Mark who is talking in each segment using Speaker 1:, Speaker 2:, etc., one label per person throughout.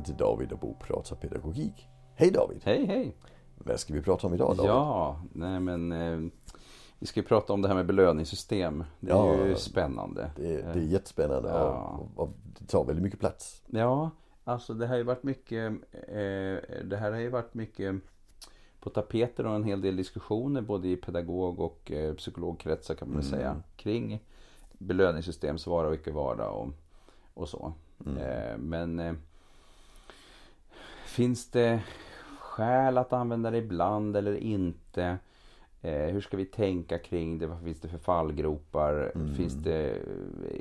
Speaker 1: välkommen till David och Bo pratar pedagogik. Hej David!
Speaker 2: Hej hej!
Speaker 1: Vad ska vi prata om idag David?
Speaker 2: Ja, nej men eh, vi ska ju prata om det här med belöningssystem. Det är
Speaker 1: Ja,
Speaker 2: ju spännande.
Speaker 1: Det, är- det är jättespännande
Speaker 2: Ja.
Speaker 1: och, och det tar väldigt mycket plats.
Speaker 2: Ja, alltså det har ju varit mycket eh, Det här har ju varit mycket på tapeten och en hel del diskussioner både i pedagog och eh, psykologkretsar kan man väl
Speaker 1: Mm.
Speaker 2: säga. Kring belöningssystems vara och icke vara och, och så.
Speaker 1: Mm.
Speaker 2: Eh, men eh, Finns det skäl att använda det ibland eller inte? Eh, hur ska vi tänka kring det? Vad finns det för fallgropar?
Speaker 1: Mm.
Speaker 2: Finns det,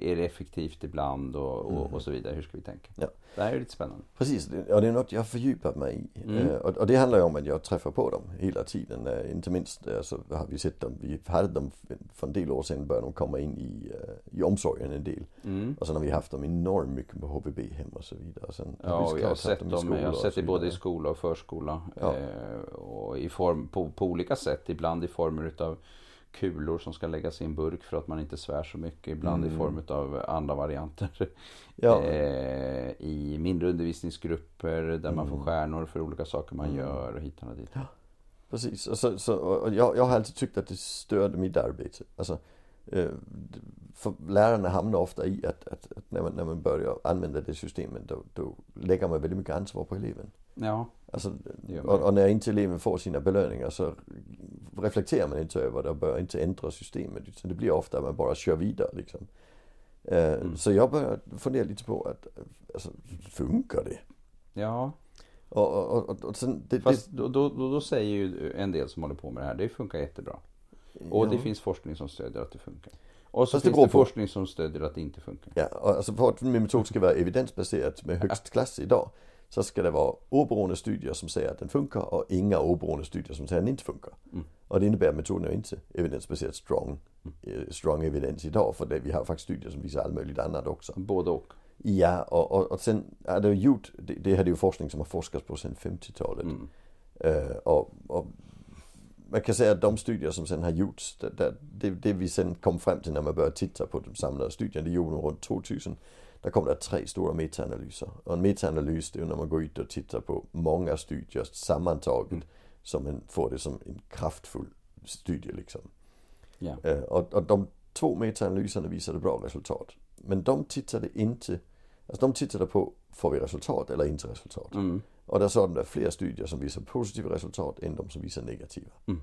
Speaker 2: är det effektivt ibland och, och, och så vidare? Hur ska vi tänka?
Speaker 1: Ja.
Speaker 2: Det här är lite spännande.
Speaker 1: Precis, ja, det är något jag har fördjupat mig i.
Speaker 2: Mm.
Speaker 1: Eh, Och, och det handlar ju om att jag träffar på dem hela tiden. Eh, Inte minst eh, så har vi sett dem, vi hade dem för en del år sedan började de komma in i, eh, i omsorgen en del.
Speaker 2: Mm.
Speaker 1: Och sen har vi haft dem enormt mycket på HVB-hem och så vidare. Och Sen har vi
Speaker 2: Ja, jag har sett dem,
Speaker 1: skolor
Speaker 2: jag har sett det både i skola och förskola.
Speaker 1: Ja.
Speaker 2: Eh, och i form, på, på olika sätt. Ibland i form utav kulor som ska läggas i en burk för att man inte svär så mycket. Ibland
Speaker 1: Mm.
Speaker 2: i form utav andra varianter.
Speaker 1: Ja.
Speaker 2: Eh, I mindre undervisningsgrupper där man får
Speaker 1: Mm.
Speaker 2: stjärnor för olika saker man
Speaker 1: Mm.
Speaker 2: gör och hitan och dit.
Speaker 1: Precis, och så, jag, jag har alltid tyckt att det störde mitt arbete. Alltså, eh, för lärarna hamnar ofta i att, att, att när, man, när man börjar använda det systemet då, då lägger man väldigt mycket ansvar på eleven.
Speaker 2: Ja,
Speaker 1: Alltså,
Speaker 2: Det
Speaker 1: och, och när inte eleven får sina belöningar så reflekterar man inte över det och börjar inte ändra systemet. Utan det blir ofta att man bara kör vidare liksom. Eh,
Speaker 2: Mm.
Speaker 1: Så jag börjar fundera lite på att, alltså, funkar det?
Speaker 2: ja.
Speaker 1: Och, och, och, och sen, det,
Speaker 2: Fast då, då, då, då säger ju en del som håller på med det här, det funkar jättebra.
Speaker 1: det,
Speaker 2: Och
Speaker 1: ja.
Speaker 2: det finns forskning som stödjer att det funkar. Och så
Speaker 1: Fast det
Speaker 2: finns det
Speaker 1: på.
Speaker 2: forskning som stödjer att det inte funkar.
Speaker 1: Ja, och alltså för att min metod ska vara evidensbaserat med högst klass idag så ska det vara oberoende studier som säger att den funkar och inga oberoende studier som säger att den inte funkar.
Speaker 2: Mm.
Speaker 1: Och det innebär att metoden är inte evidensbaserat strong, eh, strong evidens idag för det, vi har faktiskt studier som visar allt möjligt annat också.
Speaker 2: Både och.
Speaker 1: Ja, och, och, och sen är det gjort, det, det här är ju forskning som har forskats på sedan 50-talet.
Speaker 2: Mm.
Speaker 1: Eh, och, och man kan säga att de studier som sen har gjorts, det, det, det, vi sen kom fram till när man började titta på de samlade studierna, det gjorde de runt 2000. Där kom det tre stora metaanalyser. Och en metaanalys det är när man går ut och tittar på många studier sammantaget. Som en, får det som en kraftfull studie liksom.
Speaker 2: Ja.
Speaker 1: Eh, och, och de två metaanalyserna visade bra resultat. Men de tittade inte, alltså de tittade på, får vi resultat eller inte resultat?
Speaker 2: Mm.
Speaker 1: Och där sa de där fler studier som visar positiva resultat än de som visar negativa.
Speaker 2: Mm.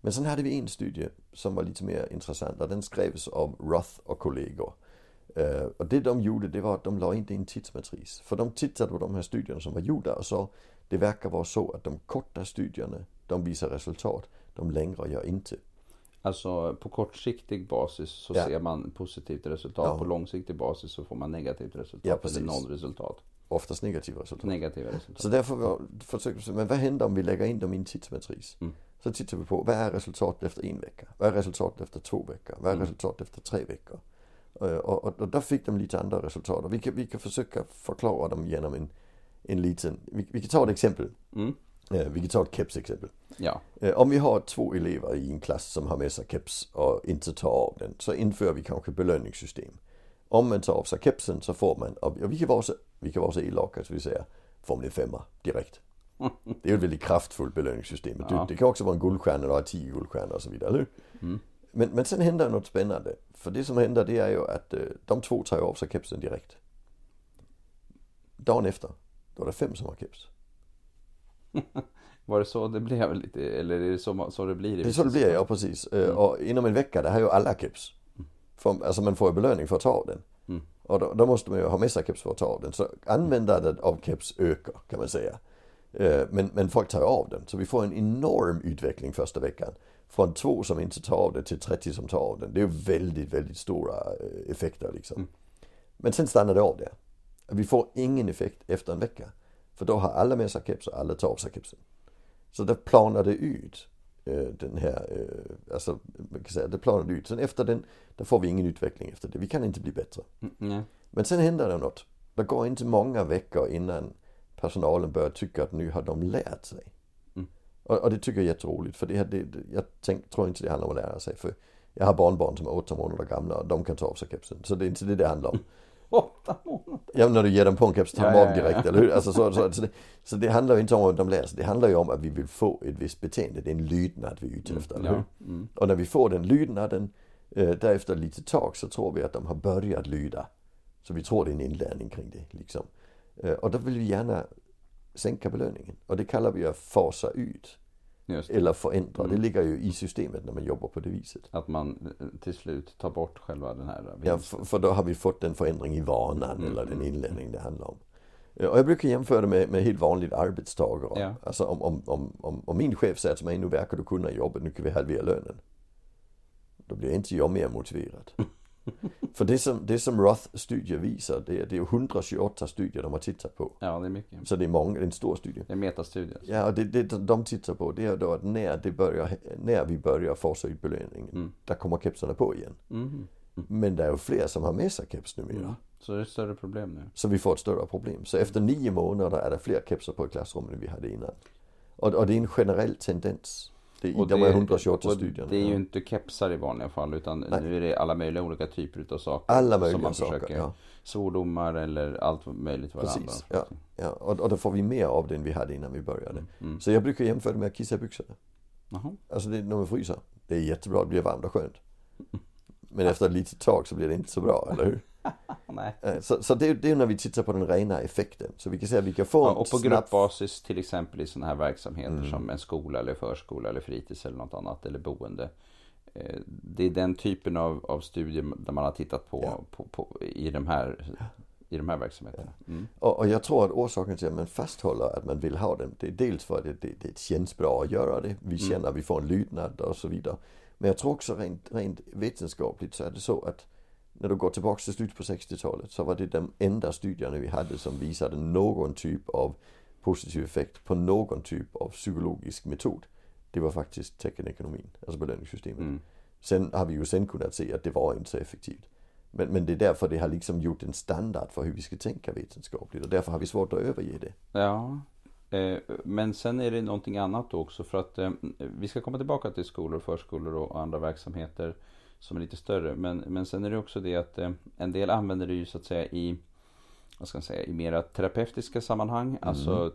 Speaker 1: Men sen hade vi en studie som var lite mer intressant och den skrevs av Roth och kollegor. Eh, och det de gjorde det var att de la in det i en tidsmatris. För de tittade på de här studierna som var gjorda och sa det verkar vara så att de korta studierna de visar resultat, de längre gör inte.
Speaker 2: Alltså på kortsiktig basis så
Speaker 1: Ja.
Speaker 2: ser man positivt resultat.
Speaker 1: Ja.
Speaker 2: På långsiktig basis så får man negativt resultat.
Speaker 1: Ja, precis.
Speaker 2: eller nollresultat.
Speaker 1: Oftast negativa resultat.
Speaker 2: Negativa resultat.
Speaker 1: Så därför var, försökte vi men vad händer om vi lägger in dem i en tidsmatris?
Speaker 2: Mm.
Speaker 1: Så tittar vi på, vad är resultatet efter en vecka? Vad är resultatet efter två veckor? Vad är
Speaker 2: Mm.
Speaker 1: resultatet efter tre veckor? Och, och, och där fick de lite andra resultat. Och vi kan, vi kan försöka förklara dem genom en, en liten, vi, vi kan ta ett exempel.
Speaker 2: Mm.
Speaker 1: Eh, Vi kan ta ett kepsexempel.
Speaker 2: Ja.
Speaker 1: Eh, Om vi har två elever i en klass som har med sig keps och inte tar av den så inför vi kanske belöningssystem. Om man tar av sig kepsen så får man, och vi kan vara så, vi kan vara så elaka så vi säger, får man en femma direkt. Det är ju ett väldigt kraftfullt belöningssystem.
Speaker 2: Ja.
Speaker 1: Det, det kan också vara en guldstjärna eller tio guldstjärnor och så vidare, eller?
Speaker 2: Mm.
Speaker 1: Men, men sen händer något spännande. För det som händer det är ju att eh, de två tar av sig kepsen direkt. Dagen efter, då är det fem som har keps.
Speaker 2: Var det så det blev lite? Eller är det så, så det blir? i
Speaker 1: Det är så det blir, ja precis. Eh, Och inom en vecka, det har ju alla keps. För, alltså man får ju belöning för att ta av den.
Speaker 2: Mm.
Speaker 1: Och då, då måste man ju ha med sig keps för att ta av den. Så användandet av keps ökar kan man säga. Men, men folk tar av den. Så vi får en enorm utveckling första veckan. Från två som inte tar av det till 30 som tar av den. Det är väldigt, väldigt stora eh, effekter liksom.
Speaker 2: Mm.
Speaker 1: Men sen stannar det av där. Vi får ingen effekt efter en vecka. För då har alla med sig keps och alla tar av sig kepsen. Så det planade ut eh, den här, eh, alltså man kan säga det planade ut. Sen efter den, där får vi ingen utveckling efter det. Vi kan inte bli bättre.
Speaker 2: Mm.
Speaker 1: Men sen händer det något. Det går inte många veckor innan personalen börjar tycka att nu har de lärt sig.
Speaker 2: Mm.
Speaker 1: Och, och det tycker jag är jätteroligt för det, det, jag tänk, tror inte det handlar om att lära sig. För jag har barnbarn som är åtta månader gamla och de kan ta av sig kepsen. Så det är inte det det handlar om.
Speaker 2: åtta månader.
Speaker 1: Ja, när du ger dem på en keps tar de
Speaker 2: Ja,
Speaker 1: av
Speaker 2: ja, ja.
Speaker 1: direkt, eller hur? Alltså, så, så, så, det, så det handlar ju inte om att de lär sig, det handlar ju om att vi vill få ett visst beteende. Det är en lydnad vi är ute efter, eller hur?
Speaker 2: Ja. Mm.
Speaker 1: Och när vi får den lydnaden, eh, därefter lite tag så tror vi att de har börjat lyda. Så vi tror det är en inlärning kring det, liksom. Eh, och då vill vi gärna sänka belöningen. Och det kallar vi att fasa ut.
Speaker 2: Just.
Speaker 1: Eller förändra.
Speaker 2: Mm.
Speaker 1: Det ligger ju i systemet när man jobbar på det viset.
Speaker 2: Att man eh, till slut tar bort själva den här
Speaker 1: Ja,
Speaker 2: vinsten.
Speaker 1: för, för då har vi fått en förändring i vanan
Speaker 2: Mm,
Speaker 1: eller den
Speaker 2: mm,
Speaker 1: inlärning det handlar om. Och jag brukar jämföra det med, med helt vanligt arbetstagare.
Speaker 2: Ja.
Speaker 1: Alltså om, om, om, om, om min chef säger till mig, nu verkar du kunna jobbet, nu kan vi halvera lönen. Då blir inte jag mer motiverad. för det som, det som Roth-studier visar, det är, det är 128 studier de har tittat på.
Speaker 2: Ja, det är mycket.
Speaker 1: Så det är många, det är en stor studie.
Speaker 2: Det är metastudier.
Speaker 1: Ja, och det, det de tittar på det är då att när, det börjar, när vi börjar fasa ut belöningen,
Speaker 2: Mm.
Speaker 1: där kommer kepsarna på igen.
Speaker 2: Mhm.
Speaker 1: Men det är ju fler som har med sig keps numera.
Speaker 2: Mm. Så det är ett större problem nu.
Speaker 1: Så vi får ett större problem. Så efter nio månader är det fler kepsar på i klassrummet än vi hade innan. Och, och det är en generell tendens. Det,
Speaker 2: Och
Speaker 1: de är 128
Speaker 2: och
Speaker 1: studier.
Speaker 2: Det är ju inte kepsar i vanliga fall utan
Speaker 1: Nej.
Speaker 2: nu är det alla möjliga olika typer utav saker.
Speaker 1: Alla
Speaker 2: som
Speaker 1: möjliga
Speaker 2: man
Speaker 1: saker.
Speaker 2: försöker,
Speaker 1: Ja,
Speaker 2: Svordomar eller allt möjligt
Speaker 1: precis. Ja, ja. Och, och då får vi mer av det än vi hade innan vi började.
Speaker 2: Mm.
Speaker 1: Så jag brukar jämföra det med att kissa i byxorna. Alltså det, när man fryser. Det är jättebra, det blir varmt och skönt. Men efter ett litet tag så blir det inte så bra, eller hur?
Speaker 2: Nej.
Speaker 1: Eh, Så, så det, det är när vi tittar på den rena effekten. Så vi kan säga att vi kan få
Speaker 2: Ja, och på
Speaker 1: snabb-
Speaker 2: gruppbasis till exempel i sådana här verksamheter
Speaker 1: Mm.
Speaker 2: som en skola eller förskola eller fritids eller något annat eller boende. Eh, Det är den typen av, av studier där man har tittat på,
Speaker 1: Ja.
Speaker 2: på, på i, de här, i de här verksamheterna. Mm.
Speaker 1: Och, och jag tror att orsaken till att man fasthåller att man vill ha den, det är dels för att det, det, det känns bra att göra det. Vi
Speaker 2: Mm.
Speaker 1: känner att vi får en lydnad och så vidare. Men jag tror också rent, rent vetenskapligt så är det så att när du går tillbaka till slutet på 60-talet så var det de enda studierna vi hade som visade någon typ av positiv effekt på någon typ av psykologisk metod. Det var faktiskt teckenekonomin, alltså belöningssystemet.
Speaker 2: Mm.
Speaker 1: Sen har vi ju sen kunnat se att det var inte så effektivt. Men, men det är därför det har liksom gjort en standard för hur vi ska tänka vetenskapligt och därför har vi svårt att överge det.
Speaker 2: Ja, eh, men sen är det någonting annat också för att eh, vi ska komma tillbaka till skolor, förskolor och andra verksamheter som är lite större. Men, men sen är det också det att eh, en del använder det ju så att säga i vad ska man säga, i mera terapeutiska sammanhang. Alltså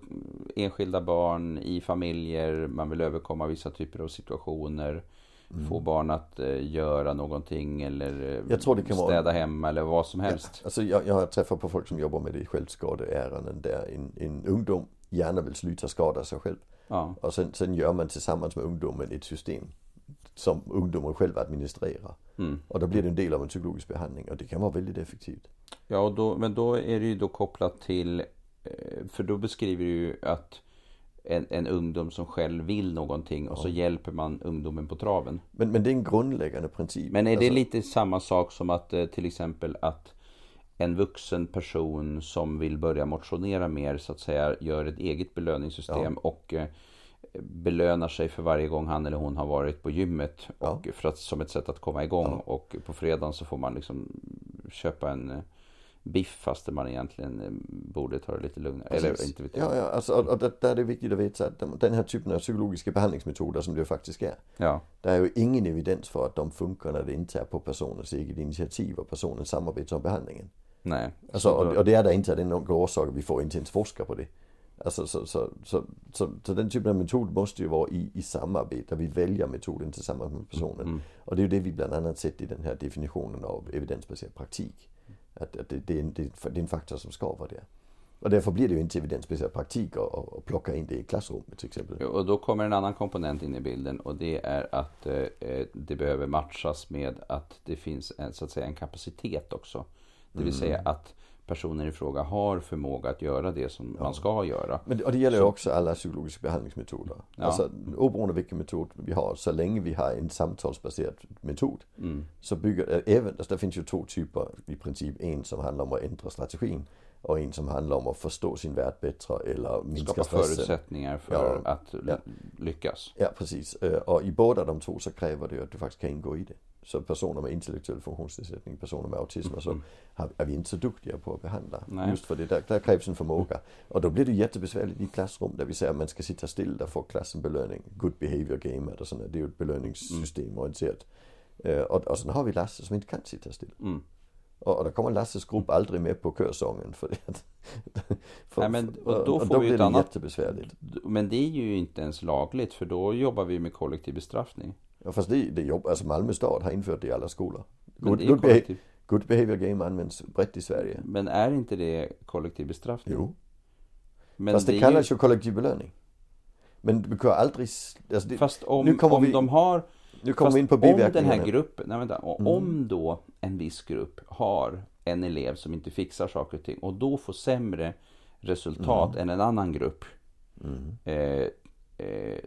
Speaker 2: enskilda barn i familjer, man vill överkomma vissa typer av situationer. Få barn att eh, göra någonting eller eh,
Speaker 1: Jag tror det kan vara-
Speaker 2: städa hemma eller vad som helst.
Speaker 1: Alltså jag, jag har träffat på folk som jobbar med det i självskadeärenden där en, en ungdom gärna vill sluta skada sig själv.
Speaker 2: Ja.
Speaker 1: Och sen, sen gör man tillsammans med ungdomen ett system som ungdomen själv administrerar.
Speaker 2: Mm.
Speaker 1: Och då blir det en del av en psykologisk behandling och det kan vara väldigt effektivt.
Speaker 2: Ja, och då, men då är det ju då kopplat till, eh, för då beskriver du ju att en, en ungdom som själv vill någonting och så hjälper man ungdomen på traven.
Speaker 1: Men, men det är en grundläggande princip.
Speaker 2: Men är det
Speaker 1: Alltså,
Speaker 2: lite samma sak som att eh, till exempel att en vuxen person som vill börja motionera mer så att säga gör ett eget belöningssystem och eh, belönar sig för varje gång han eller hon har varit på gymmet
Speaker 1: Ja.
Speaker 2: och för att, som ett sätt att komma igång
Speaker 1: Ja.
Speaker 2: och på fredagen så får man liksom köpa en eh, biff fast man egentligen eh, borde ta det lite lugnare. Eller inte vet jag.
Speaker 1: Ja, ja alltså, och, och det, där är det viktigt att veta att den- här typen av psykologiska behandlingsmetoder som det faktiskt är.
Speaker 2: Ja.
Speaker 1: Det är ju ingen evidens för att de funkar när det inte är på personens eget initiativ och personens samarbete om behandlingen.
Speaker 2: Nej.
Speaker 1: Alltså,
Speaker 2: Så
Speaker 1: och, och det är det inte av den några orsaker, vi får inte ens forska på det. Alltså, så, så, så, så, den typen av metod måste ju vara i, i samarbete, vi väljer metoden tillsammans med personen.
Speaker 2: Mm.
Speaker 1: Och det är ju det vi bland annat sett i den här definitionen av evidensbaserad praktik. Att, att det, det, är en, det är en faktor som ska vara där. Och därför blir det ju inte evidensbaserad praktik att, att, att plocka in det i klassrummet till exempel.
Speaker 2: Och då kommer en annan komponent in i bilden och det är att eh, eh, det behöver matchas med att det finns en, så att säga, en kapacitet också. Det vill säga att personen i fråga har förmåga att göra det som man ska göra.
Speaker 1: Men, det- och det gäller ju också alla psykologiska behandlingsmetoder.
Speaker 2: Ja.
Speaker 1: Alltså oberoende vilken metod vi har, så länge vi har en samtalsbaserad metod
Speaker 2: Mm.
Speaker 1: så bygger det även, alltså det finns ju två typer i princip. En som handlar om att ändra strategin och en som handlar om att förstå sin värld bättre eller minska
Speaker 2: Skapa
Speaker 1: stressen.
Speaker 2: förutsättningar för
Speaker 1: Ja.
Speaker 2: att
Speaker 1: Ja.
Speaker 2: lyckas.
Speaker 1: Ja precis. Eh, Och i båda de två så kräver det ju att du faktiskt kan ingå i det. Så personer med intellektuell funktionsnedsättning, personer med autism och så har, är vi inte så duktiga på att behandla.
Speaker 2: Mm. Nej.
Speaker 1: Just för det, där, där krävs en förmåga. Och då blir det jättebesvärligt i klassrum där vi säger att man ska sitta still, där får klassen belöning. Good behavior game och sånt där. Det är ju ett belöningssystem orienterat. Eh, Och, och sen har vi Lasse som inte kan sitta still.
Speaker 2: Mm.
Speaker 1: Och, och då kommer Lasses grupp aldrig med på körsången för det. för,
Speaker 2: Nej, men, och då
Speaker 1: och
Speaker 2: får
Speaker 1: då
Speaker 2: vi
Speaker 1: blir det
Speaker 2: annat-
Speaker 1: jättebesvärligt.
Speaker 2: Men det är ju inte ens lagligt för då jobbar vi med kollektiv bestraffning.
Speaker 1: Ja, fast det, det jobb, alltså Malmö stad har infört det i alla skolor. Good,
Speaker 2: det
Speaker 1: good, beha-
Speaker 2: kollektiv,
Speaker 1: good behavior game används brett i Sverige.
Speaker 2: men är inte det kollektiv bestraffning?
Speaker 1: Jo,
Speaker 2: Men
Speaker 1: fast det,
Speaker 2: är
Speaker 1: kallas ju kollektiv belöning. Men du kan aldrig... Alltså det,
Speaker 2: Fast om,
Speaker 1: nu kommer
Speaker 2: om
Speaker 1: vi-
Speaker 2: de har
Speaker 1: nu kommer vi in på
Speaker 2: om den
Speaker 1: biverkningarna.
Speaker 2: här gruppen, nej vänta,
Speaker 1: Mm.
Speaker 2: om då en viss grupp har en elev som inte fixar saker och ting och då får sämre resultat än en annan grupp.
Speaker 1: Mm.
Speaker 2: Eh,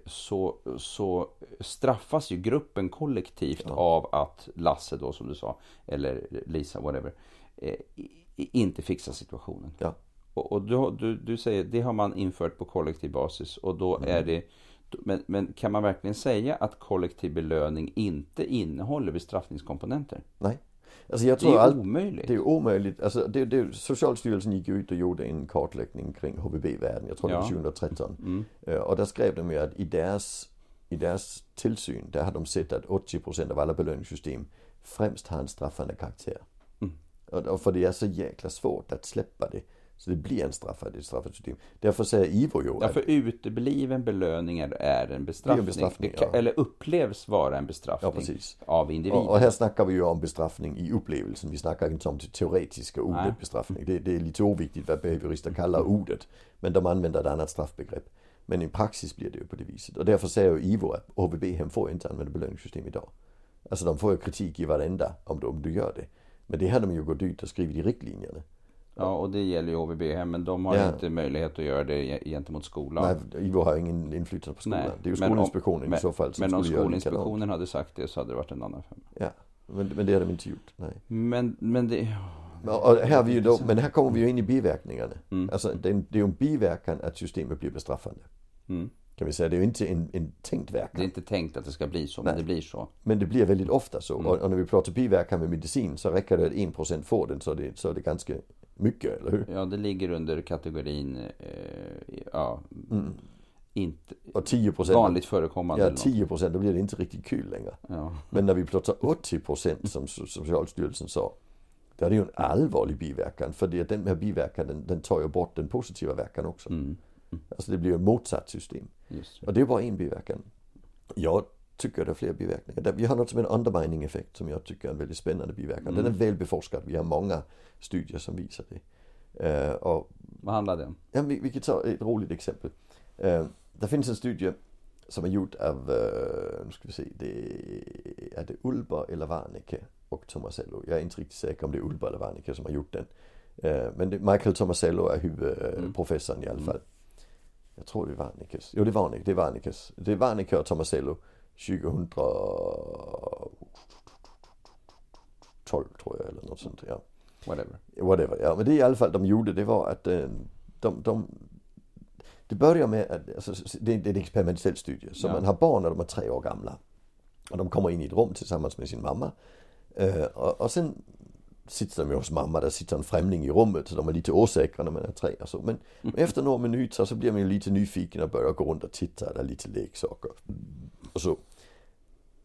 Speaker 2: så, så straffas ju gruppen kollektivt av att Lasse då som du sa, eller Lisa, whatever, eh, inte fixar situationen.
Speaker 1: Ja.
Speaker 2: Och, och du, du, du säger, det har man infört på kollektiv basis och då är
Speaker 1: Mm.
Speaker 2: det men, men kan man verkligen säga att kollektiv belöning inte innehåller bestraffningskomponenter?
Speaker 1: Nej. Alltså jag
Speaker 2: Det
Speaker 1: tror
Speaker 2: är ju
Speaker 1: allt,
Speaker 2: omöjligt.
Speaker 1: det är omöjligt. Alltså det, det, Socialstyrelsen gick ju ut och gjorde en kartläggning kring HVB-världen. Jag tror det var
Speaker 2: Ja.
Speaker 1: 2013.
Speaker 2: Mm.
Speaker 1: Eh, Och där skrev de ju att i deras, i deras tillsyn, där har de sett att 80% av alla belöningssystem främst har en straffande karaktär.
Speaker 2: Mm.
Speaker 1: Och, och för det är så jäkla svårt att släppa det. Så det blir en straffad, ett straffat system. Därför säger Ivo ju
Speaker 2: Ja, för utebliven belöning är- en bestraffning.
Speaker 1: bestraffning,
Speaker 2: Det kan-
Speaker 1: ja.
Speaker 2: Eller upplevs vara en bestraffning
Speaker 1: Ja,
Speaker 2: av individen.
Speaker 1: Och, och här snackar vi ju om bestraffning i upplevelsen. Vi snackar inte om det teoretiska ordet
Speaker 2: Nej.
Speaker 1: bestraffning. Det, det är lite oviktigt vad behaviorister kallar ordet. Men de använder ett annat straffbegrepp. Men i praxis blir det ju på det viset. Och därför säger ju Ivo att HVB-hem får inte använda belöningssystem idag. Alltså de får ju kritik i varenda om du, om du gör det. Men det har de ju gått ut och skrivit i riktlinjerna.
Speaker 2: Ja, och det gäller ju HVB-hem, men de har
Speaker 1: Ja.
Speaker 2: inte möjlighet att göra det ge- gentemot skolan.
Speaker 1: Nej, Ivo har ingen inflytande på skolan.
Speaker 2: Nej,
Speaker 1: det är ju
Speaker 2: men om-
Speaker 1: Skolinspektionen
Speaker 2: men,
Speaker 1: i så fall som
Speaker 2: Men om. Skolinspektionen hade sagt det så hade det varit en annan femma.
Speaker 1: Ja, men, men det har de inte gjort. Nej.
Speaker 2: Men, men det...
Speaker 1: Men, här, vi då, men här kommer vi ju in i biverkningarna.
Speaker 2: Mm.
Speaker 1: Alltså det är, ju en biverkan att systemet blir bestraffande.
Speaker 2: Mm.
Speaker 1: Kan vi säga. Det är ju inte en, en tänkt
Speaker 2: Det är
Speaker 1: verkan.
Speaker 2: inte tänkt att det ska bli så, men
Speaker 1: Nej.
Speaker 2: det blir så.
Speaker 1: Men det blir väldigt ofta så.
Speaker 2: Mm.
Speaker 1: Och, och när vi pratar biverkan med medicin så räcker det att 1% får den så är det, så är det ganska mycket, eller hur?
Speaker 2: Ja, det ligger under kategorin, eh, ja,
Speaker 1: Mm.
Speaker 2: inte
Speaker 1: Och 10%
Speaker 2: vanligt förekommande.
Speaker 1: Ja,
Speaker 2: eller något.
Speaker 1: 10% då blir det inte riktigt kul längre.
Speaker 2: Ja.
Speaker 1: Men när vi pratar 80% som som Socialstyrelsen sa. Då är det ju en allvarlig biverkan. För det, den här biverkan den, den tar ju bort den positiva verkan också.
Speaker 2: Mm,
Speaker 1: Alltså det blir ju ett motsatt system.
Speaker 2: just.
Speaker 1: Och det är bara en biverkan. Jag tycker det är fler biverkningar. Vi har något som heter undermining effekt som jag tycker är en väldigt spännande biverkan. Den är väl beforskad. Vi har många studier som visar det. Eh, och,
Speaker 2: Vad handlar det om?
Speaker 1: ja, vi, vi kan ta ett roligt exempel. Eh, det finns en studie som är gjord av, eh, nu ska vi se, det är det Ulber eller Warnecke och Tomasello. Jag är inte riktigt säker om det är Ulber eller Warnecke som har gjort den. Eh, men det, Michael Tomasello är huvudprofessorn i alla fall. Jag tror det är Warneckes. Jo det är Warnecke, det är Warneckes. Det är Warnecke och Tomasello 2012 tror jag eller något sånt. Ja.
Speaker 2: Whatever.
Speaker 1: Whatever. Ja, men det i alla fall de gjorde det var att eh, de, de det börjar med att, alltså, det, är en experimentell studie. Så
Speaker 2: Ja.
Speaker 1: man har barn när de är tre år gamla. Och de kommer in i ett rum tillsammans med sin mamma. Eh, och, och sen sitter de ju hos mamma, där sitter en främling i rummet. Så de är lite osäkra när man är tre och så. Men, men efter några minuter så blir man ju lite nyfiken och börjar gå runt och titta. Där är lite leksaker. Och så.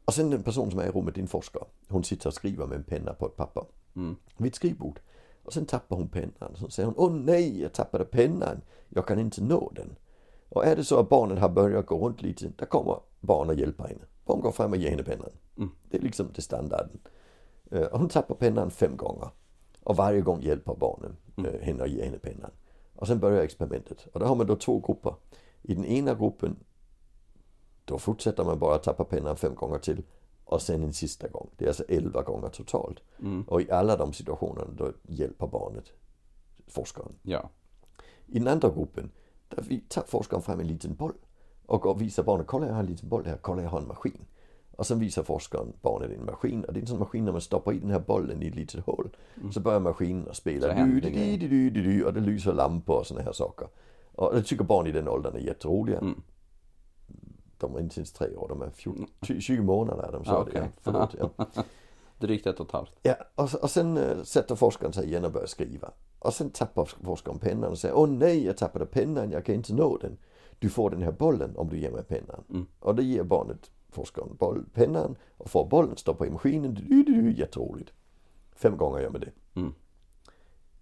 Speaker 1: Och sen den person som är i rummet, din forskare. Hon sitter och skriver med en penna på ett papper.
Speaker 2: Mm.
Speaker 1: Vid ett skrivbord. Och sen tappar hon pennan. Så säger hon, åh nej, jag tappade pennan. Jag kan inte nå den. Och är det så att barnen har börjat gå runt lite, då kommer barn och hjälper henne. Barn går fram och ger henne pennan.
Speaker 2: Mm.
Speaker 1: Det är liksom det standarden. Eh, Och hon tappar pennan fem gånger. Och varje gång hjälper barnen eh, henne och ger henne pennan. Och sen börjar experimentet. Och då har man då två grupper. I den ena gruppen, då fortsätter man bara tappa pennan fem gånger till. Och sen en sista gång. Det är alltså elva gånger totalt.
Speaker 2: Mm.
Speaker 1: Och i alla de situationerna då hjälper barnet forskaren.
Speaker 2: Ja.
Speaker 1: I den andra gruppen, där vi tar forskaren fram en liten boll. Och, visar barnet, kolla jag har en liten boll här, kolla jag har en maskin. Och sen visar forskaren barnet en maskin. Och det är en sån maskin när man stoppar i den här bollen i ett litet hål. Så börjar maskinen att
Speaker 2: Mm.
Speaker 1: Spela.
Speaker 2: händer
Speaker 1: Du,
Speaker 2: det
Speaker 1: du, du, du, du, du, och det lyser lampor och såna här saker. Och det tycker barn i den åldern är jätteroliga.
Speaker 2: Mm.
Speaker 1: De är inte ens tre år, de är 14, 20 månader är de så.
Speaker 2: Ah,
Speaker 1: det,
Speaker 2: okej.
Speaker 1: ja, förlåt, ja.
Speaker 2: Drygt ett och ett halvt.
Speaker 1: Ja, och, och sen äh, sätter forskaren sig igen och börjar skriva. Och sen tappar forskaren pennan och säger Åh nej, jag tappade pennan, jag kan inte nå den. Du får den här bollen om du ger mig pennan.
Speaker 2: Mm.
Speaker 1: Och det ger barnet forskaren boll, pennan och får bollen, stoppar i maskinen. Du, du, du, jätteroligt. Fem gånger gör man det.
Speaker 2: Mm.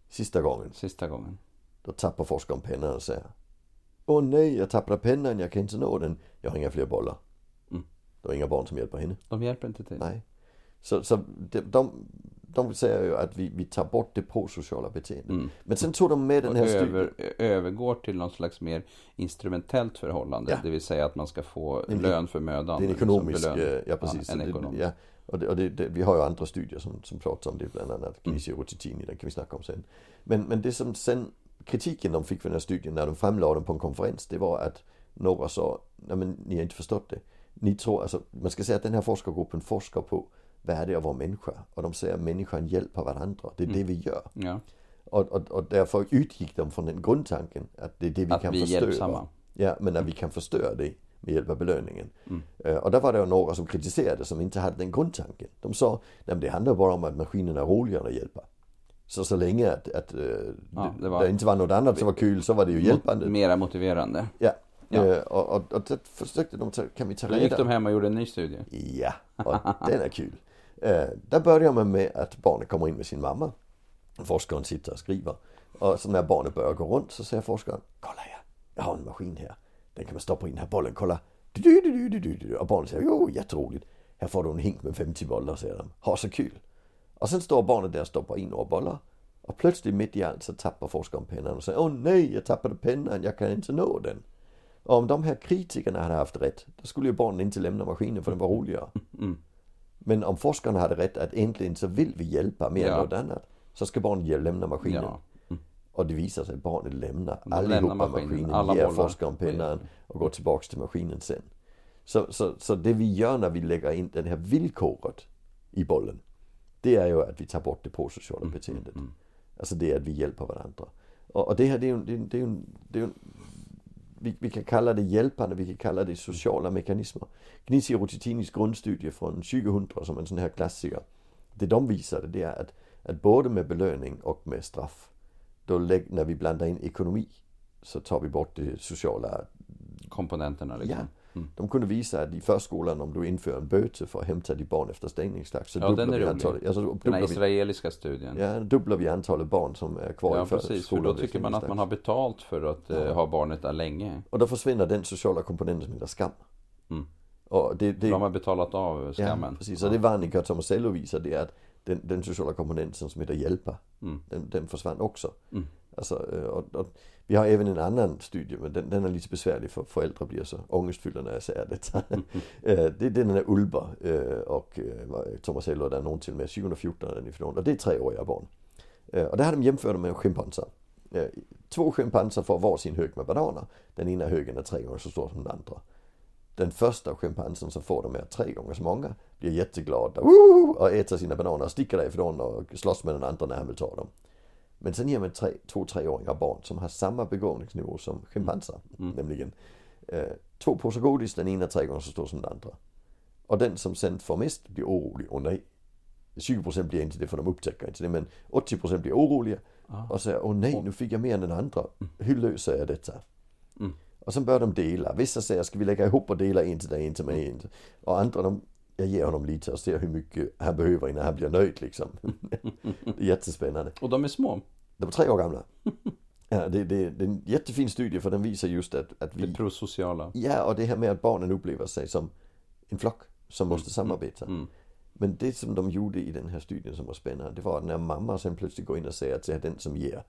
Speaker 1: Sista gången,
Speaker 2: Sista gången.
Speaker 1: då tappar forskaren pennan och säger Åh nej, jag tappade pennan, jag kan inte nå den. Jag har inga fler bollar.
Speaker 2: Mm.
Speaker 1: Det är inga barn som hjälper henne.
Speaker 2: De hjälper inte till.
Speaker 1: Nej. Så, så de, de, de säger ju att vi, vi tar bort det prosociala beteendet.
Speaker 2: Mm.
Speaker 1: Men sen tog de med den
Speaker 2: Och
Speaker 1: här studien.
Speaker 2: över, övergår till någon slags mer instrumentellt förhållande.
Speaker 1: Ja.
Speaker 2: Det vill säga att man ska få
Speaker 1: En-
Speaker 2: lön för mödan.
Speaker 1: Det är en
Speaker 2: liksom
Speaker 1: ekonomisk, eh, ja precis.
Speaker 2: Ja, en ekonomisk.
Speaker 1: ja, och det, och det, det, vi har ju andra studier som, som pratar om det, bland annat
Speaker 2: Mm.
Speaker 1: Kinesia Rotitini, den kan vi snacka om sen. Men, men det som sen, kritiken de fick för den här studien när de framlade den på en konferens, det var att några sa, nej men ni har inte förstått det. Ni tror, alltså, man ska säga att den här forskargruppen forskar på vad är det att vara människa? Och de säger att människan hjälper varandra, det är det vi gör.
Speaker 2: Ja,
Speaker 1: Och, och, och därför utgick de från den grundtanken att det är det vi
Speaker 2: att
Speaker 1: kan
Speaker 2: vi
Speaker 1: förstöra.
Speaker 2: hjälpsamma.
Speaker 1: Ja, men när vi kan förstöra det med hjälp av belöningen.
Speaker 2: Mm.
Speaker 1: Eh, Och där var det några som kritiserade som inte hade den grundtanken. De sa, nej men det handlar bara om att maskinerna är roligare att hjälpa. Så så länge att, att eh,
Speaker 2: Ja,
Speaker 1: det,
Speaker 2: var-
Speaker 1: det inte var något annat som var kul så var det ju hjälpande.
Speaker 2: Mera motiverande.
Speaker 1: Ja.
Speaker 2: Ja.
Speaker 1: Eh, Och, och, och det försökte de ta, kan vi ta
Speaker 2: Då gick
Speaker 1: reda
Speaker 2: de hem och gjorde en ny studie.
Speaker 1: Ja, och den är kul. Eh, där börjar man med att barnet kommer in med sin mamma. Forskaren sitter och skriver. Och så när barnet börjar gå runt så säger forskaren Kolla här, jag har en maskin här. Den kan man stoppa in den här bollen, kolla. Du, du, du, du, du, du. Och barnet säger jo, jätteroligt. Här får du en hink med 50 bollar, säger de. Ha så kul. Och sen står barnet där och stoppar in några bollar. Och plötsligt mitt i allt så tappar forskaren pennan och säger Åh nej, jag tappade pennan, jag kan inte nå den. Och om de här kritikerna hade haft rätt, då skulle ju barnen inte lämna maskinen för den var roligare.
Speaker 2: Mm.
Speaker 1: Men om forskarna hade rätt att egentligen så vill vi hjälpa mer än
Speaker 2: Ja.
Speaker 1: något annat. Så ska barnen lämna maskinen.
Speaker 2: Ja.
Speaker 1: Och det visar sig att barnen lämnar
Speaker 2: De
Speaker 1: allihopa
Speaker 2: lämnar
Speaker 1: maskinen,
Speaker 2: maskinen, alla
Speaker 1: ger forskaren pennan och går tillbaks till maskinen sen. Så, så, så det vi gör när vi lägger in det här villkoret i bollen. Det är ju att vi tar bort det prosociala
Speaker 2: Mm,
Speaker 1: beteendet. Alltså det är att vi hjälper varandra. Och, och det här det är ju, det det är, ju- det är ju, vi, vi kan kalla det hjälpande, vi kan kalla det sociala mekanismer. Gnisi Rotitinis grundstudie från 2000 som en sån här klassiker. Det de visade det är att, att både med belöning och med straff, då när vi blandar in ekonomi så tar vi bort det sociala
Speaker 2: Komponenterna liksom.
Speaker 1: Ja.
Speaker 2: Mm.
Speaker 1: De kunde visa att i förskolan om du inför en böte för att hämta ditt barn efter stängningsdags så
Speaker 2: Ja, den är rolig.
Speaker 1: antalet, alltså,
Speaker 2: Den här israeliska studien.
Speaker 1: ja, dubblar vi antalet barn som är kvar
Speaker 2: Ja,
Speaker 1: i för-
Speaker 2: precis. För då tycker man att man har betalt för att eh, ha barnet där länge.
Speaker 1: Och då försvinner den sociala komponenten som heter skam.
Speaker 2: Mm.
Speaker 1: Och det, det,
Speaker 2: de har betalat av skammen.
Speaker 1: Ja, precis. Och det Vanica Tomasello visar det är att den, den sociala komponenten som heter hjälpa,
Speaker 2: Mm.
Speaker 1: den, den försvann också.
Speaker 2: Mm.
Speaker 1: Alltså, och, øh, och, vi har även en annan studie, men den, den är lite besvärlig för föräldrar blir så ångestfyllda när jag säger detta. Det är den där Ulber och øh, Thomas øh, Tomasello, där är någon till med 2014 är den ifrån. Och det är treåriga barn. Och där har de jämfört med schimpanser. Två schimpanser får varsin hög med bananer. Den ena högen är tre gånger så stor som den andra. Den första schimpansen som får de är tre gånger så många blir jätteglad och uh, äter sina bananer, och sticker därifrån och slåss med den andra när han vill ta dem. Men sen ger man tre, två treåringar barn som har samma begåvningsnivå som schimpanser. Nämligen eh, två påsar godis, den ena tre gånger så stor som den andra. Och den som sen får mest blir orolig. Och nej, 20% blir inte det för de upptäcker inte det. Men 80% blir oroliga. Och säger, åh nej, nu fick jag mer än den andra. Hur löser jag detta?
Speaker 2: Mm.
Speaker 1: Och sen börjar de dela. Vissa säger, ska vi lägga ihop och dela en till dig, en till mig, en till... Och andra, de, jag ger honom lite och ser hur mycket han behöver innan han blir nöjd liksom. det är jättespännande.
Speaker 2: Och de är små.
Speaker 1: De var tre år gamla. Ja, det, det, det är en jättefin studie för den visar just att, att
Speaker 2: Det
Speaker 1: vi...
Speaker 2: prosociala.
Speaker 1: Ja, och det här med att barnen upplever sig som en flock som måste samarbeta.
Speaker 2: Mm.
Speaker 1: Men det som de gjorde i den här studien som var spännande, det var att när mamma sen plötsligt går in och säger till den som ger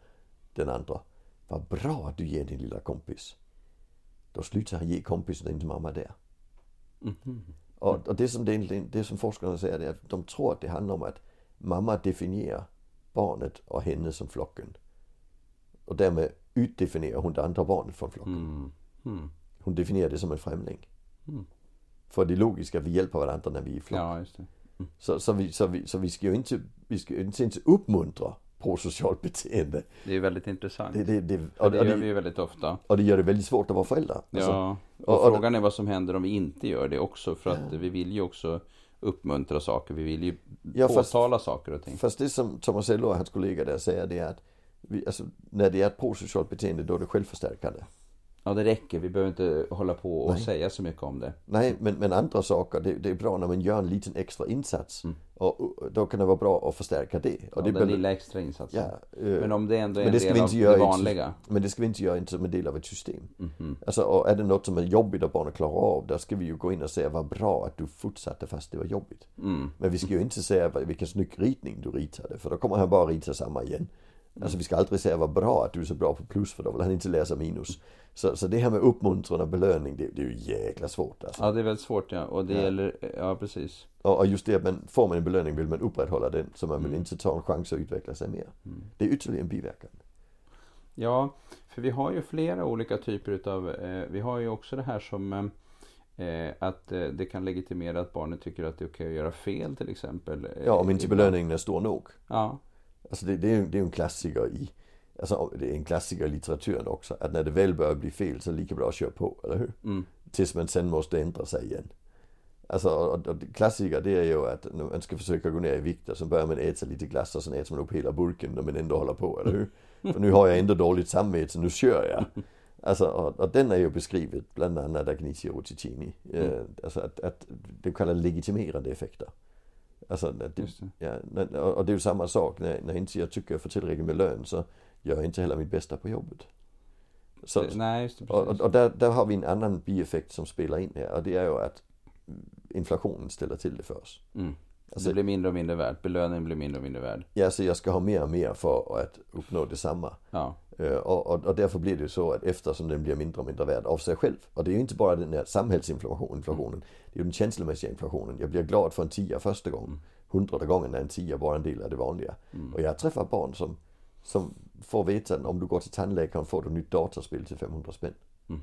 Speaker 1: den andra, vad bra att du ger din lilla kompis. Då slutar han ge kompisen inte mamma där.
Speaker 2: Mhm.
Speaker 1: Och, och det, som det, det som forskarna säger är att de tror att det handlar om att mamma definierar barnet och henne som flocken. Och därmed utdefinierar hon det andra barnet från flocken.
Speaker 2: Mm. Mm.
Speaker 1: Hon definierar det som en främling.
Speaker 2: Mm.
Speaker 1: För det att vi hjälper varandra när vi är i flock.
Speaker 2: Ja, det.
Speaker 1: Så, så, vi, så, vi, så vi ska ju inte, vi ska inte, inte uppmuntra prosocialt beteende.
Speaker 2: Det är väldigt intressant.
Speaker 1: Det, det, det, och,
Speaker 2: det gör vi ju väldigt ofta.
Speaker 1: och det gör det väldigt svårt att vara förälder. Alltså,
Speaker 2: Ja, och, frågan är vad som händer om vi inte gör det också. För att vi vill ju också uppmuntra saker. Vi vill ju
Speaker 1: Ja, fast-
Speaker 2: påtala saker och ting.
Speaker 1: Fast det som Thomas Ello och hans kollega där säger det är att vi, alltså, när det är ett prosocialt beteende då är det självförstärkande.
Speaker 2: Ja, det räcker. Vi behöver inte hålla på och
Speaker 1: Nej.
Speaker 2: säga så mycket om det.
Speaker 1: Nej, men, men andra saker, det, det är bra när man gör en liten extra insats.
Speaker 2: Mm.
Speaker 1: Och, och då kan det vara bra att förstärka det. Och
Speaker 2: Ja,
Speaker 1: det
Speaker 2: den lilla extra insatsen.
Speaker 1: Ja, eh,
Speaker 2: Men om det ändå är en del av det vanliga.
Speaker 1: Men det ska vi inte göra inte som en del av ett system.
Speaker 2: Mhm.
Speaker 1: Alltså, och är det något som är jobbigt att barnet klarar av, då ska vi ju gå in och säga vad bra att du fortsatte fast det var jobbigt.
Speaker 2: Mm.
Speaker 1: Men vi ska ju inte säga vilken snygg ritning du ritade, för då kommer han bara rita samma igen. Alltså vi ska aldrig säga vad bra att du är så bra på plus, för då vill han inte läsa minus. Så, så det här med uppmuntran och belöning, det, det är ju jäkla svårt alltså.
Speaker 2: Ja, det är väldigt svårt ja. Och det
Speaker 1: Ja.
Speaker 2: gäller, ja precis.
Speaker 1: Och, och just det att man får man en belöning vill man upprätthålla den, så man vill
Speaker 2: Mm.
Speaker 1: inte ta en chans att utveckla sig mer.
Speaker 2: Mm.
Speaker 1: Det är ytterligare en biverkan.
Speaker 2: Ja, för vi har ju flera olika typer utav, eh, vi har ju också det här som eh, att eh, det kan legitimera att barnet tycker att det är okej att göra fel till exempel. Eh,
Speaker 1: Ja, om inte
Speaker 2: ibland.
Speaker 1: belöningen är stor nog.
Speaker 2: Ja,
Speaker 1: Alltså det, det är ju en klassiker i Alltså det är en klassiker i litteraturen också. Att när det väl börjar bli fel så är det lika bra att köra på, eller hur?
Speaker 2: mm,
Speaker 1: Tills man sen måste ändra sig igen. Alltså, och, och klassiker det är ju att när man ska försöka gå ner i vikt så börjar man äta lite glass och sen äter man upp hela burken när man ändå håller på, eller hur? För nu har jag ändå dåligt samvete så nu kör jag. Alltså, och, och den är ju beskrivet bland annat av Agnesi Rotticini. Eh, alltså att, att det kallas legitimerande effekter. Alltså, det,
Speaker 2: det.
Speaker 1: Ja, och och det är ju samma sak när, när inte jag tycker jag får tillräckligt med lön så gör inte heller mitt bästa på jobbet. Så,
Speaker 2: Det- Nej, just det,
Speaker 1: och,
Speaker 2: precis.
Speaker 1: och, och där, där har vi en annan bieffekt som spelar in här och det är ju att inflationen ställer till det för oss.
Speaker 2: Mm.
Speaker 1: Alltså-
Speaker 2: det blir mindre och mindre värt. Belöningen blir mindre och mindre värd.
Speaker 1: Ja, så jag ska ha mer och mer för att uppnå detsamma.
Speaker 2: Ja,
Speaker 1: Eh, Och, och, och därför blir det ju så att eftersom den blir mindre och mindre värd av sig själv. Och det är ju inte bara den här samhällsinflationen, inflationen, det är ju den känslomässiga inflationen. Jag blir glad för en tia första gången. Hundrade gången är en tia bara en del av det vanliga.
Speaker 2: Mm.
Speaker 1: Och jag träffar barn som, som får veta att om du går till tandläkaren får du nytt datorspel till 500 spänn.
Speaker 2: Mm.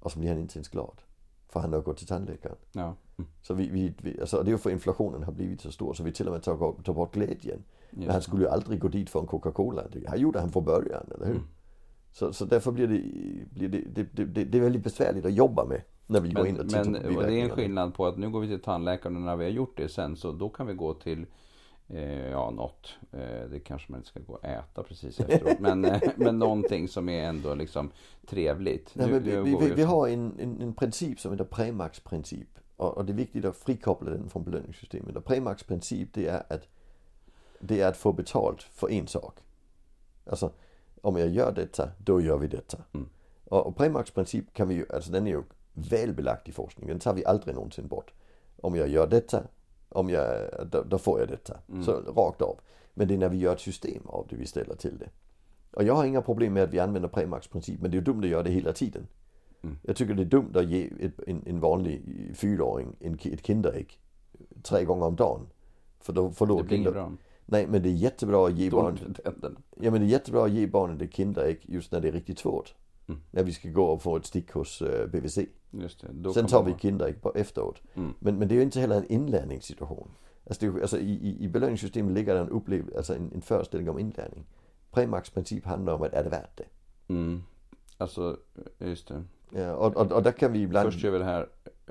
Speaker 1: Och så blir han inte ens glad. För han har gått till tandläkaren.
Speaker 2: ja. Mm.
Speaker 1: Så vi, vi, vi alltså, det är ju för inflationen har blivit så stor så vi till och med tar, tar bort glädjen. Men han skulle ju aldrig gå dit för en Coca-Cola. Det gjorde han från början, eller hur?
Speaker 2: Mm.
Speaker 1: Så, så därför blir, det, blir det, det, det, det, det är väldigt besvärligt att jobba med när vi går
Speaker 2: Men,
Speaker 1: in och tittar
Speaker 2: men
Speaker 1: på
Speaker 2: det är en skillnad på att nu går vi till tandläkaren och när vi har gjort det sen så då kan vi gå till ja, något. Eh, det kanske man inte ska gå och äta precis efteråt. men, eh, men någonting som är ändå liksom trevligt.
Speaker 1: Nej, men vi, vi, vi, vi har en, en, en princip som heter Premax-princip. Och, och det är viktigt att frikoppla den från belöningssystemet. Och Premax-princip det är att det är att få betalt för en sak. Alltså, om jag gör detta, då gör vi detta.
Speaker 2: Mm.
Speaker 1: Och, och Premax-princip kan vi ju, alltså den är ju väl belagd i forskningen. Den tar vi aldrig någonsin bort. Om jag gör detta, om jag, då, då får jag detta.
Speaker 2: Mm.
Speaker 1: Så rakt av. Men det är när vi gör ett system av det vi ställer till det. Och jag har inga problem med att vi använder Premax-princip, men det är dumt att göra det hela tiden.
Speaker 2: Mm.
Speaker 1: Jag tycker det är dumt att ge ett, en, en vanlig fyraåring en, ett Kinderägg tre gånger om dagen. För då
Speaker 2: det
Speaker 1: förlorar
Speaker 2: blir
Speaker 1: kinder...
Speaker 2: bra.
Speaker 1: Nej, men det är jättebra att ge barnet... Ja, men det är jättebra att ge barnet ett Kinderägg just när det är riktigt svårt.
Speaker 2: Mm.
Speaker 1: När vi ska gå och få ett stick hos eh, BVC.
Speaker 2: Just det.
Speaker 1: Sen tar
Speaker 2: man
Speaker 1: vi Kinderägg på efteråt.
Speaker 2: Mm.
Speaker 1: Men, men det är ju inte heller en inlärningssituation. Alltså, det, alltså i, i, belöningssystemet ligger det en, upplev, alltså en, en föreställning om inlärning. Premax princip handlar om att är det värt det?
Speaker 2: Mm. Alltså, just det.
Speaker 1: Ja, och, och, och där kan vi ibland...
Speaker 2: Först gör vi det här.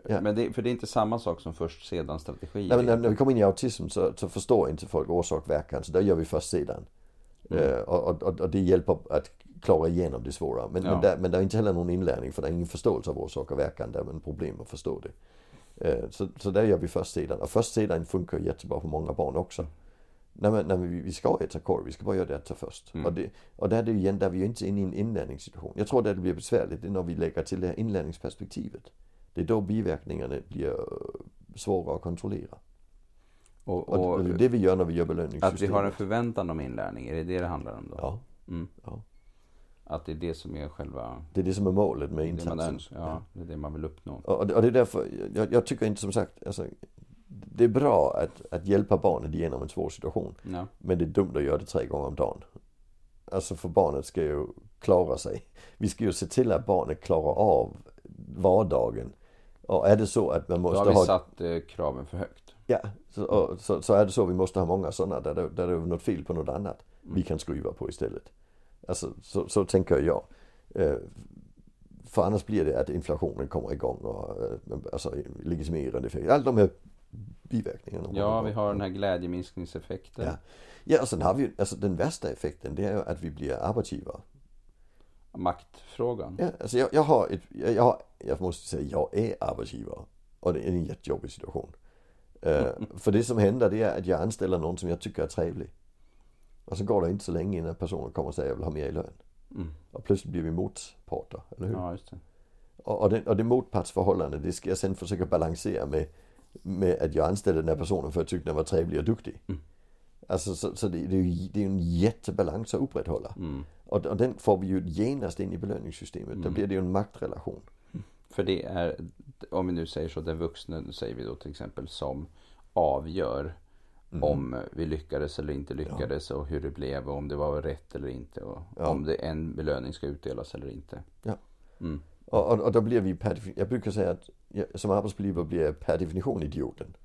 Speaker 1: Ja.
Speaker 2: Men det, för det är inte samma sak som först sedan strategi.
Speaker 1: Nej, när, när vi kommer in i autism så, så förstår inte folk orsak verkan. Så där gör vi först sedan.
Speaker 2: Mm.
Speaker 1: Eh, och, och, och det hjälper att klara igenom det svåra. Men,
Speaker 2: Ja.
Speaker 1: men, där, men det är inte heller någon inlärning för det är ingen förståelse av orsak och verkan. Det är en problem att förstå det. Eh, så, så där gör vi först sedan. Och först sedan funkar jättebra på många barn också. Nej, men, nej, men vi, ska äta korv, vi ska bara göra detta först.
Speaker 2: Mm.
Speaker 1: Och, det, och där är det igen, där är vi ju inte inne i en inlärningssituation. Jag tror att det blir besvärligt det är när vi lägger till det här inlärningsperspektivet. Det är då biverkningarna blir eh, svåra att kontrollera.
Speaker 2: och,
Speaker 1: Och,
Speaker 2: och
Speaker 1: det är det vi gör när vi gör belöningssystemet.
Speaker 2: att vi har en förväntan om inlärning. Är det det det handlar om då?
Speaker 1: Ja,
Speaker 2: Mm.
Speaker 1: ja.
Speaker 2: Att det är det som är själva...
Speaker 1: Det är det som är målet med
Speaker 2: Det
Speaker 1: insatsen.
Speaker 2: önskar. Ja, det är det man vill uppnå.
Speaker 1: Och, det, och det är därför, jag, jag tycker inte som sagt, alltså, det är bra att, att hjälpa barnet igenom en svår situation.
Speaker 2: Ja.
Speaker 1: Men det är dumt att göra det tre gånger om dagen. Alltså för barnet ska ju klara sig. Vi ska ju se till att barnet klarar av vardagen. Och är det så att man
Speaker 2: Då
Speaker 1: måste
Speaker 2: har vi
Speaker 1: ha...
Speaker 2: satt eh, kraven för högt.
Speaker 1: Ja, så, och, så, så är det så vi måste ha många sådana där, det- där det är något fel på något annat.
Speaker 2: Mm.
Speaker 1: Vi kan skruva på istället. Alltså så, så tänker jag. Eh, för annars blir det att inflationen kommer igång och eh, alltså legitimerande effekter. Alla de här biverkningarna.
Speaker 2: Ja, vi har den här glädjeminskningseffekten.
Speaker 1: Ja. Ja, och sen har vi alltså den värsta effekten det är att vi blir arbetsgivare.
Speaker 2: maktfrågan.
Speaker 1: Ja, alltså jag, jag har ett, jag, jag, har, jag måste säga, jag är arbetsgivare. Och det är en jättejobbig situation. Uh, för det som händer det är att jag anställer någon som jag tycker är trevlig. Och så går det inte så länge innan personen kommer och säger jag vill ha mer i lön.
Speaker 2: Mm.
Speaker 1: Och plötsligt blir vi motparter, eller hur?
Speaker 2: Ja, just det.
Speaker 1: Och, och, det, och det motpartsförhållande, det ska jag sen försöka balansera med, med att jag anställde den här personen för att jag tyckte den var trevlig och duktig.
Speaker 2: Mm.
Speaker 1: Alltså så, så det, det, är ju, det är en jättebalans att upprätthålla.
Speaker 2: Mm.
Speaker 1: Och, och den får vi ju genast in i belöningssystemet. Då
Speaker 2: Mm.
Speaker 1: blir det ju en maktrelation.
Speaker 2: För det är, om vi nu säger så, den vuxne, säger vi då till exempel, som avgör
Speaker 1: Mm.
Speaker 2: om vi lyckades eller inte lyckades och hur det blev och om det var rätt eller inte och
Speaker 1: Ja.
Speaker 2: om det en belöning ska utdelas eller inte.
Speaker 1: Ja.
Speaker 2: Mm.
Speaker 1: Och, och, och då blir vi per jag brukar säga att jag, som arbetsgivare blir jag per definition idioten.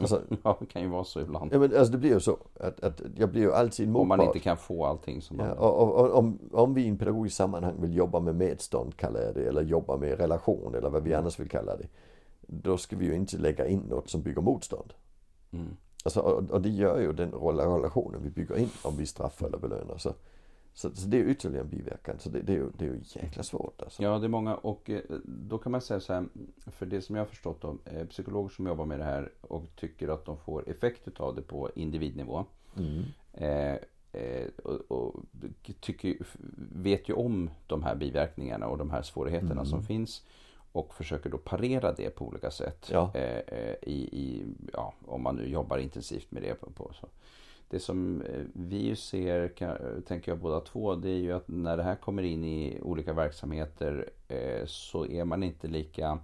Speaker 1: Alltså,
Speaker 2: Ja, det kan ju vara så ibland.
Speaker 1: ja, men, alltså det blir ju så att, att jag blir ju alltid en
Speaker 2: Om man
Speaker 1: motpart.
Speaker 2: inte kan få allting som man
Speaker 1: Ja, och, och, och om, om vi i en pedagogisk sammanhang vill jobba med medstånd kallar jag det, eller jobba med relation eller vad vi annars vill kalla det. Då ska vi ju inte lägga in något som bygger motstånd.
Speaker 2: Mm.
Speaker 1: Alltså, och, och det gör ju den relationen vi bygger in om vi straffar eller belönar. Så, så, så det är ytterligare en biverkan. Så det, det, är, ju, det är ju jäkla svårt alltså.
Speaker 2: Ja, det är många och eh, då kan man säga så här, för det som jag har förstått om eh, psykologer som jobbar med det här och tycker att de får effekt utav det på individnivå.
Speaker 1: Mm.
Speaker 2: Eh, eh, och, och tycker, vet ju om de här biverkningarna och de här svårigheterna
Speaker 1: Mm.
Speaker 2: som finns. Och försöker då parera det på olika sätt.
Speaker 1: Ja.
Speaker 2: Eh, eh, i, i, ja, om man nu jobbar intensivt med det. På, på, så. Det som eh, vi ju ser, kan, tänker jag båda två, det är ju att när det här kommer in i olika verksamheter eh, så är man inte lika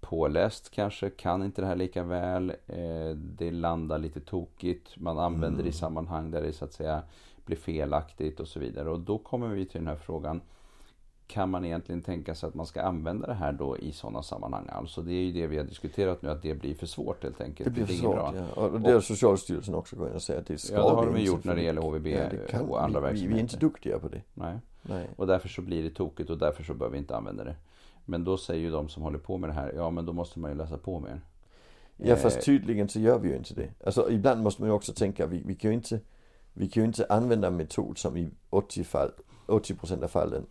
Speaker 2: påläst kanske, kan inte det här lika väl. Eh, det landar lite tokigt, man använder det i sammanhang där det så att säga blir felaktigt och så vidare. Och då kommer vi till den här frågan. Kan man egentligen tänka sig att man ska använda det här då i sådana sammanhang? Alltså det är ju det vi har diskuterat nu, att det blir för svårt helt enkelt.
Speaker 1: Det blir för
Speaker 2: inget
Speaker 1: svårt.
Speaker 2: bra.
Speaker 1: Ja. Och det har Socialstyrelsen också gått in och sagt att det ska
Speaker 2: Ja, det har de gjort när det gäller HVB
Speaker 1: ja, det kan,
Speaker 2: och andra
Speaker 1: vi, vi, vi är
Speaker 2: verksamheter.
Speaker 1: inte duktiga på det.
Speaker 2: Nej.
Speaker 1: Nej.
Speaker 2: Och därför så blir det tokigt och därför så bör vi inte använda det. Men då säger ju de som håller på med det här, ja men då måste man ju läsa på mer.
Speaker 1: Ja
Speaker 2: Eh,
Speaker 1: fast tydligen så gör vi ju inte det. Alltså ibland måste man ju också tänka, vi, vi kan ju inte Vi kan ju inte använda en metod som i 80, fall, 80% av fallen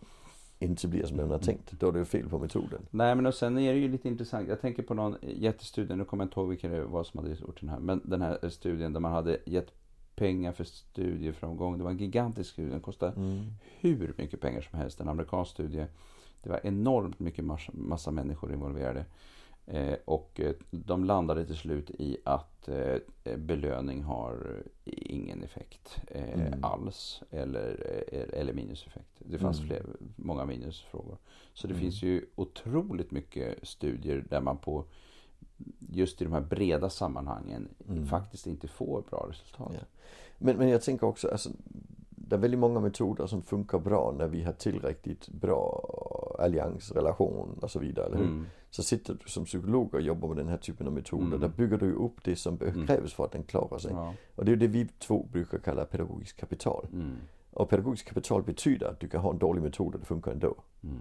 Speaker 1: inte blir som den har tänkt. Då är det fel på metoden.
Speaker 2: Nej men och sen är det ju lite intressant. Jag tänker på någon jättestudie, nu kommer jag inte ihåg vilka det var som hade gjort den här. Men den här studien där man hade gett pengar för studieframgång. Det var en gigantisk studie, den kostade
Speaker 1: Mm.
Speaker 2: hur mycket pengar som helst. En amerikansk studie. Det var enormt mycket massa, massa människor involverade. Eh, och eh, de landade till slut i att eh, belöning har ingen effekt
Speaker 1: Mm.
Speaker 2: alls. Eller, eller minuseffekt. Det fanns
Speaker 1: Mm.
Speaker 2: fler, många minusfrågor. Så det
Speaker 1: Mm.
Speaker 2: finns ju otroligt mycket studier där man på just i de här breda sammanhangen
Speaker 1: Mm.
Speaker 2: faktiskt inte får bra resultat.
Speaker 1: Ja. Men, men jag tänker också, alltså, det är väldigt många metoder som funkar bra när vi har tillräckligt bra alliansrelation och så vidare, eller hur? Så sitter du som psykolog och jobbar med den här typen av metoder.
Speaker 2: Mm.
Speaker 1: Där bygger du upp det som
Speaker 2: Mm.
Speaker 1: krävs för att den klarar sig.
Speaker 2: Ja.
Speaker 1: Och det är det vi två brukar kalla pedagogiskt kapital.
Speaker 2: Mm.
Speaker 1: Och pedagogiskt kapital betyder att du kan ha en dålig metod och det funkar ändå.
Speaker 2: Mm.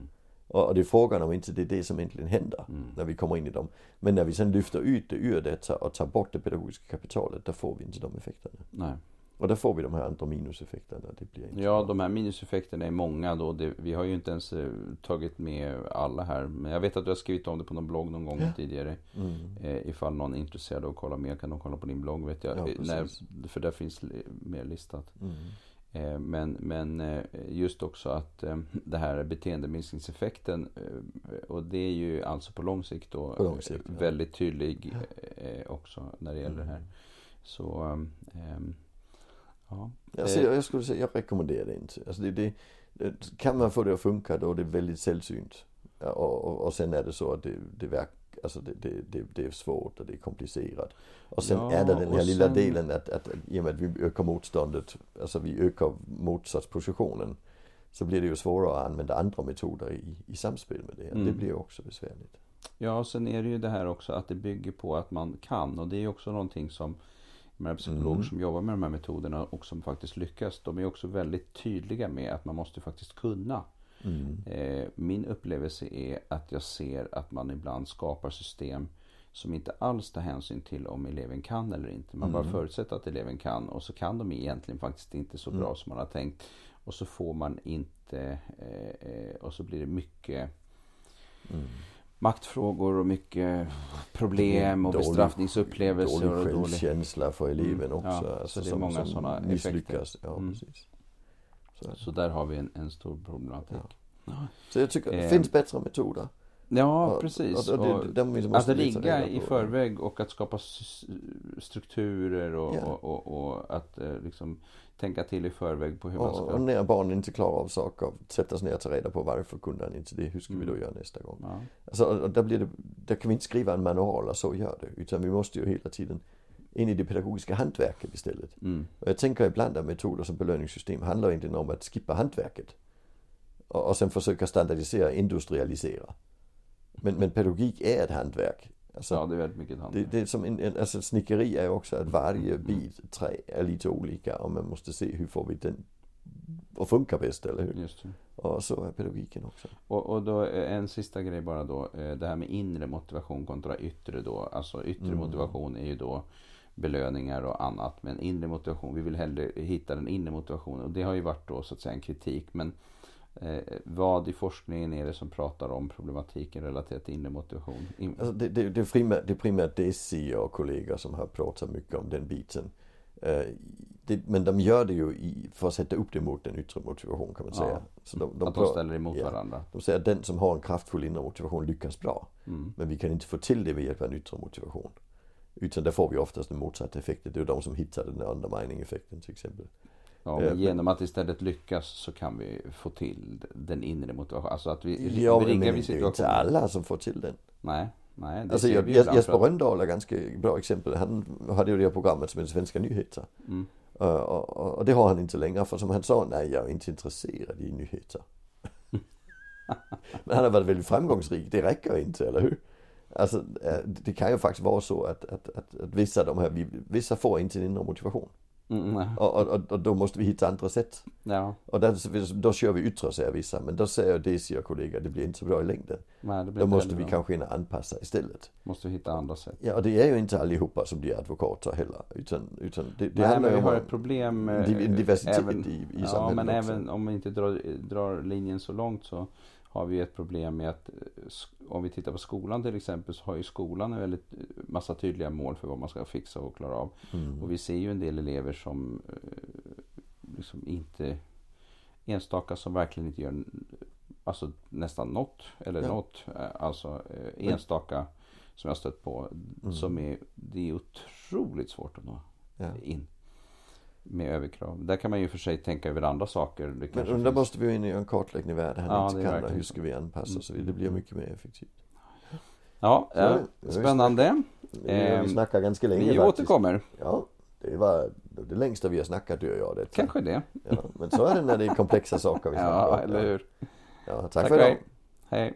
Speaker 1: Och det är frågan om inte det är det som egentligen händer
Speaker 2: Mm.
Speaker 1: när vi kommer in i dem. Men när vi sen lyfter ut det ur detta och tar bort det pedagogiska kapitalet, då får vi inte de effekterna.
Speaker 2: Nej.
Speaker 1: Och då får vi de här andra minuseffekterna. Det blir inte
Speaker 2: Ja,
Speaker 1: bra.
Speaker 2: de här minuseffekterna är många då. Det, vi har ju inte ens eh, tagit med alla här. Men jag vet att du har skrivit om det på någon blogg någon gång
Speaker 1: Ja.
Speaker 2: tidigare.
Speaker 1: Mm.
Speaker 2: Eh, ifall någon är intresserad av att kolla mer kan de kolla på din blogg vet jag.
Speaker 1: Ja,
Speaker 2: Eh, När, för där finns mer listat.
Speaker 1: Mm.
Speaker 2: Eh, men, men eh, just också att eh, det här beteendeminskningseffekten. Och det är ju alltså på lång sikt då.
Speaker 1: På lång sikt,
Speaker 2: eh,
Speaker 1: ja.
Speaker 2: Väldigt tydlig också när det gäller det här.
Speaker 1: Mm.
Speaker 2: Så eh, ehm, ja.
Speaker 1: Alltså, jag, jag skulle säga, jag rekommenderar det inte. Alltså det, det, det, kan man få det att funka då är det väldigt sällsynt. Och, och, och sen är det så att det, det, verk, alltså det, det, det, är svårt och det är komplicerat. Och sen
Speaker 2: Ja,
Speaker 1: är det den här lilla
Speaker 2: sen-
Speaker 1: delen att, att i och med att vi ökar motståndet, alltså vi ökar motsatspositionen. Så blir det ju svårare att använda andra metoder i, i samspel med det.
Speaker 2: Mm.
Speaker 1: Det blir också besvärligt.
Speaker 2: Ja, och sen är det ju det här också att det bygger på att man kan. Och det är ju också någonting som med psykologer
Speaker 1: Mm.
Speaker 2: som jobbar med de här metoderna och som faktiskt lyckas. De är också väldigt tydliga med att man måste faktiskt kunna.
Speaker 1: Mm.
Speaker 2: Eh, min upplevelse är att jag ser att man ibland skapar system som inte alls tar hänsyn till om eleven kan eller inte. Man bara
Speaker 1: Mm.
Speaker 2: förutsätter att eleven kan och så kan de egentligen faktiskt inte så bra
Speaker 1: Mm.
Speaker 2: som man har tänkt. Och så får man inte, eh, eh, och så blir det mycket
Speaker 1: Mm.
Speaker 2: Maktfrågor och mycket problem och
Speaker 1: Dålig-
Speaker 2: bestraffningsupplevelser.
Speaker 1: Dålig
Speaker 2: och dålig...
Speaker 1: självkänsla för eleven
Speaker 2: Mm,
Speaker 1: också.
Speaker 2: ja,
Speaker 1: alltså,
Speaker 2: så det är
Speaker 1: som,
Speaker 2: många såna
Speaker 1: misslyckas. Ja,
Speaker 2: Mm.
Speaker 1: precis. Så.
Speaker 2: Så där har vi en, en stor problematik.
Speaker 1: så jag tycker det
Speaker 2: Eh,
Speaker 1: finns bättre metoder.
Speaker 2: Ja, precis.
Speaker 1: och det-
Speaker 2: Och
Speaker 1: de
Speaker 2: att
Speaker 1: reda
Speaker 2: i förväg och att skapa strukturer och,
Speaker 1: Ja.
Speaker 2: och, och, och att eh, liksom tänka till i förväg på hur man
Speaker 1: Och, och
Speaker 2: ska...
Speaker 1: när barnen inte klarar av saker, sätta sig ner och ta reda på varför kunde han inte det, hur ska vi då
Speaker 2: Mm.
Speaker 1: göra nästa gång?
Speaker 2: Ja.
Speaker 1: Alltså, där, blir det, där kan vi inte skriva en manual och så gör det, utan vi måste ju hela tiden in i det pedagogiska hantverket istället.
Speaker 2: Mm.
Speaker 1: Och jag tänker ibland att metoder som belöningssystem handlar egentligen om att skippa hantverket. Och, och sen försöka standardisera, industrialisera. Men, men pedagogik är ett hantverk. Alltså,
Speaker 2: ja, det är väldigt mycket hand.
Speaker 1: det, det är som en, en, alltså snickeri är också att varje bit trä är lite olika och man måste se hur får vi den att funka bäst, eller hur?
Speaker 2: Just det.
Speaker 1: Och så är pedagogiken också.
Speaker 2: Och, och då eh, en sista grej bara då. eh, Det här med inre motivation kontra yttre då. Alltså yttre
Speaker 1: Mm.
Speaker 2: motivation är ju då belöningar och annat. Men inre motivation, vi vill hellre hitta den inre motivationen. Och det har ju varit då så att säga en kritik. Men eh, vad i forskningen är det som pratar om problematiken relaterat till inre motivation? In,
Speaker 1: Alltså det, det, det, är primärt, det är primärt Desi och kollegor som har pratat mycket om den biten. Eh, det, men de gör det ju i, för att sätta upp det mot den yttre motivation kan man
Speaker 2: Ja.
Speaker 1: säga. Så de, de,
Speaker 2: att de ställer emot
Speaker 1: ja.
Speaker 2: varandra.
Speaker 1: de säger att den som har en kraftfull inre motivation lyckas bra.
Speaker 2: Mm.
Speaker 1: Men vi kan inte få till det med hjälp av en yttre motivation. Utan där får vi oftast den motsatta effekten. Det är de som hittar den där undermining effekten till exempel.
Speaker 2: Ja,
Speaker 1: Eh,
Speaker 2: men genom att istället lyckas så kan vi få till den inre motivationen. Alltså att vi,
Speaker 1: Ja,
Speaker 2: vi
Speaker 1: men det är ju inte alla som får till den.
Speaker 2: Nej, nej.
Speaker 1: Alltså jag, Jesper Rönndahl är ganska bra exempel. Han hade ju det här programmet som heter Svenska nyheter.
Speaker 2: Mm.
Speaker 1: Uh, och, och, det har han inte längre för som han sa, nej jag är inte intresserad i nyheter. Men han har varit väldigt framgångsrik, det räcker inte, eller hur? Alltså eh, det kan ju faktiskt vara så att, att, att, att vissa, de här, vi- vissa får inte en inre motivation.
Speaker 2: Mm.
Speaker 1: Och, och, och, då måste vi hitta andra sätt.
Speaker 2: Ja,
Speaker 1: Och där, då kör vi yttre säger vissa, men då säger Daisy och kollegor, det blir inte så bra i längden.
Speaker 2: nej,
Speaker 1: Då måste vi
Speaker 2: bra.
Speaker 1: kanske in anpassa istället.
Speaker 2: Måste hitta andra sätt.
Speaker 1: Ja, och det är ju inte allihopa som blir advokater heller. Utan, utan det, det
Speaker 2: Nej,
Speaker 1: handlar
Speaker 2: vi
Speaker 1: ju om
Speaker 2: har ett problem. eh,
Speaker 1: en diversitet
Speaker 2: även,
Speaker 1: i, i
Speaker 2: Ja,
Speaker 1: samhället
Speaker 2: men
Speaker 1: också.
Speaker 2: även om vi inte drar, drar linjen så långt så har vi ett problem med att eh, om vi tittar på skolan till exempel så har ju skolan en väldigt eh, massa tydliga mål för vad man ska fixa och klara av.
Speaker 1: Mm.
Speaker 2: Och vi ser ju en del elever som eh, liksom inte enstaka som verkligen inte gör alltså nästan något eller
Speaker 1: Ja.
Speaker 2: något. Alltså enstaka som jag stött på
Speaker 1: Mm.
Speaker 2: som är, det är otroligt svårt att nå
Speaker 1: Ja.
Speaker 2: in med överkrav. Där kan man ju för sig tänka över andra saker. Det
Speaker 1: Men där
Speaker 2: finns-
Speaker 1: måste vi in i en kartläggning vad det
Speaker 2: Ja,
Speaker 1: här
Speaker 2: det
Speaker 1: inte kan hur ska vi anpassa
Speaker 2: Mm.
Speaker 1: det blir mycket mer effektivt.
Speaker 2: Ja,
Speaker 1: Så,
Speaker 2: ja
Speaker 1: ju
Speaker 2: spännande.
Speaker 1: Vi,
Speaker 2: Ehm,
Speaker 1: vi snackar ganska länge
Speaker 2: Vi
Speaker 1: faktiskt.
Speaker 2: återkommer.
Speaker 1: Ja, det var det längsta vi har snackat du och jag. Det,
Speaker 2: Kanske det.
Speaker 1: Ja, men så är det när det är komplexa saker vi snackar
Speaker 2: Ja,
Speaker 1: om.
Speaker 2: eller hur.
Speaker 1: Ja, tack,
Speaker 2: Tack
Speaker 1: för idag.
Speaker 2: hej. Hej.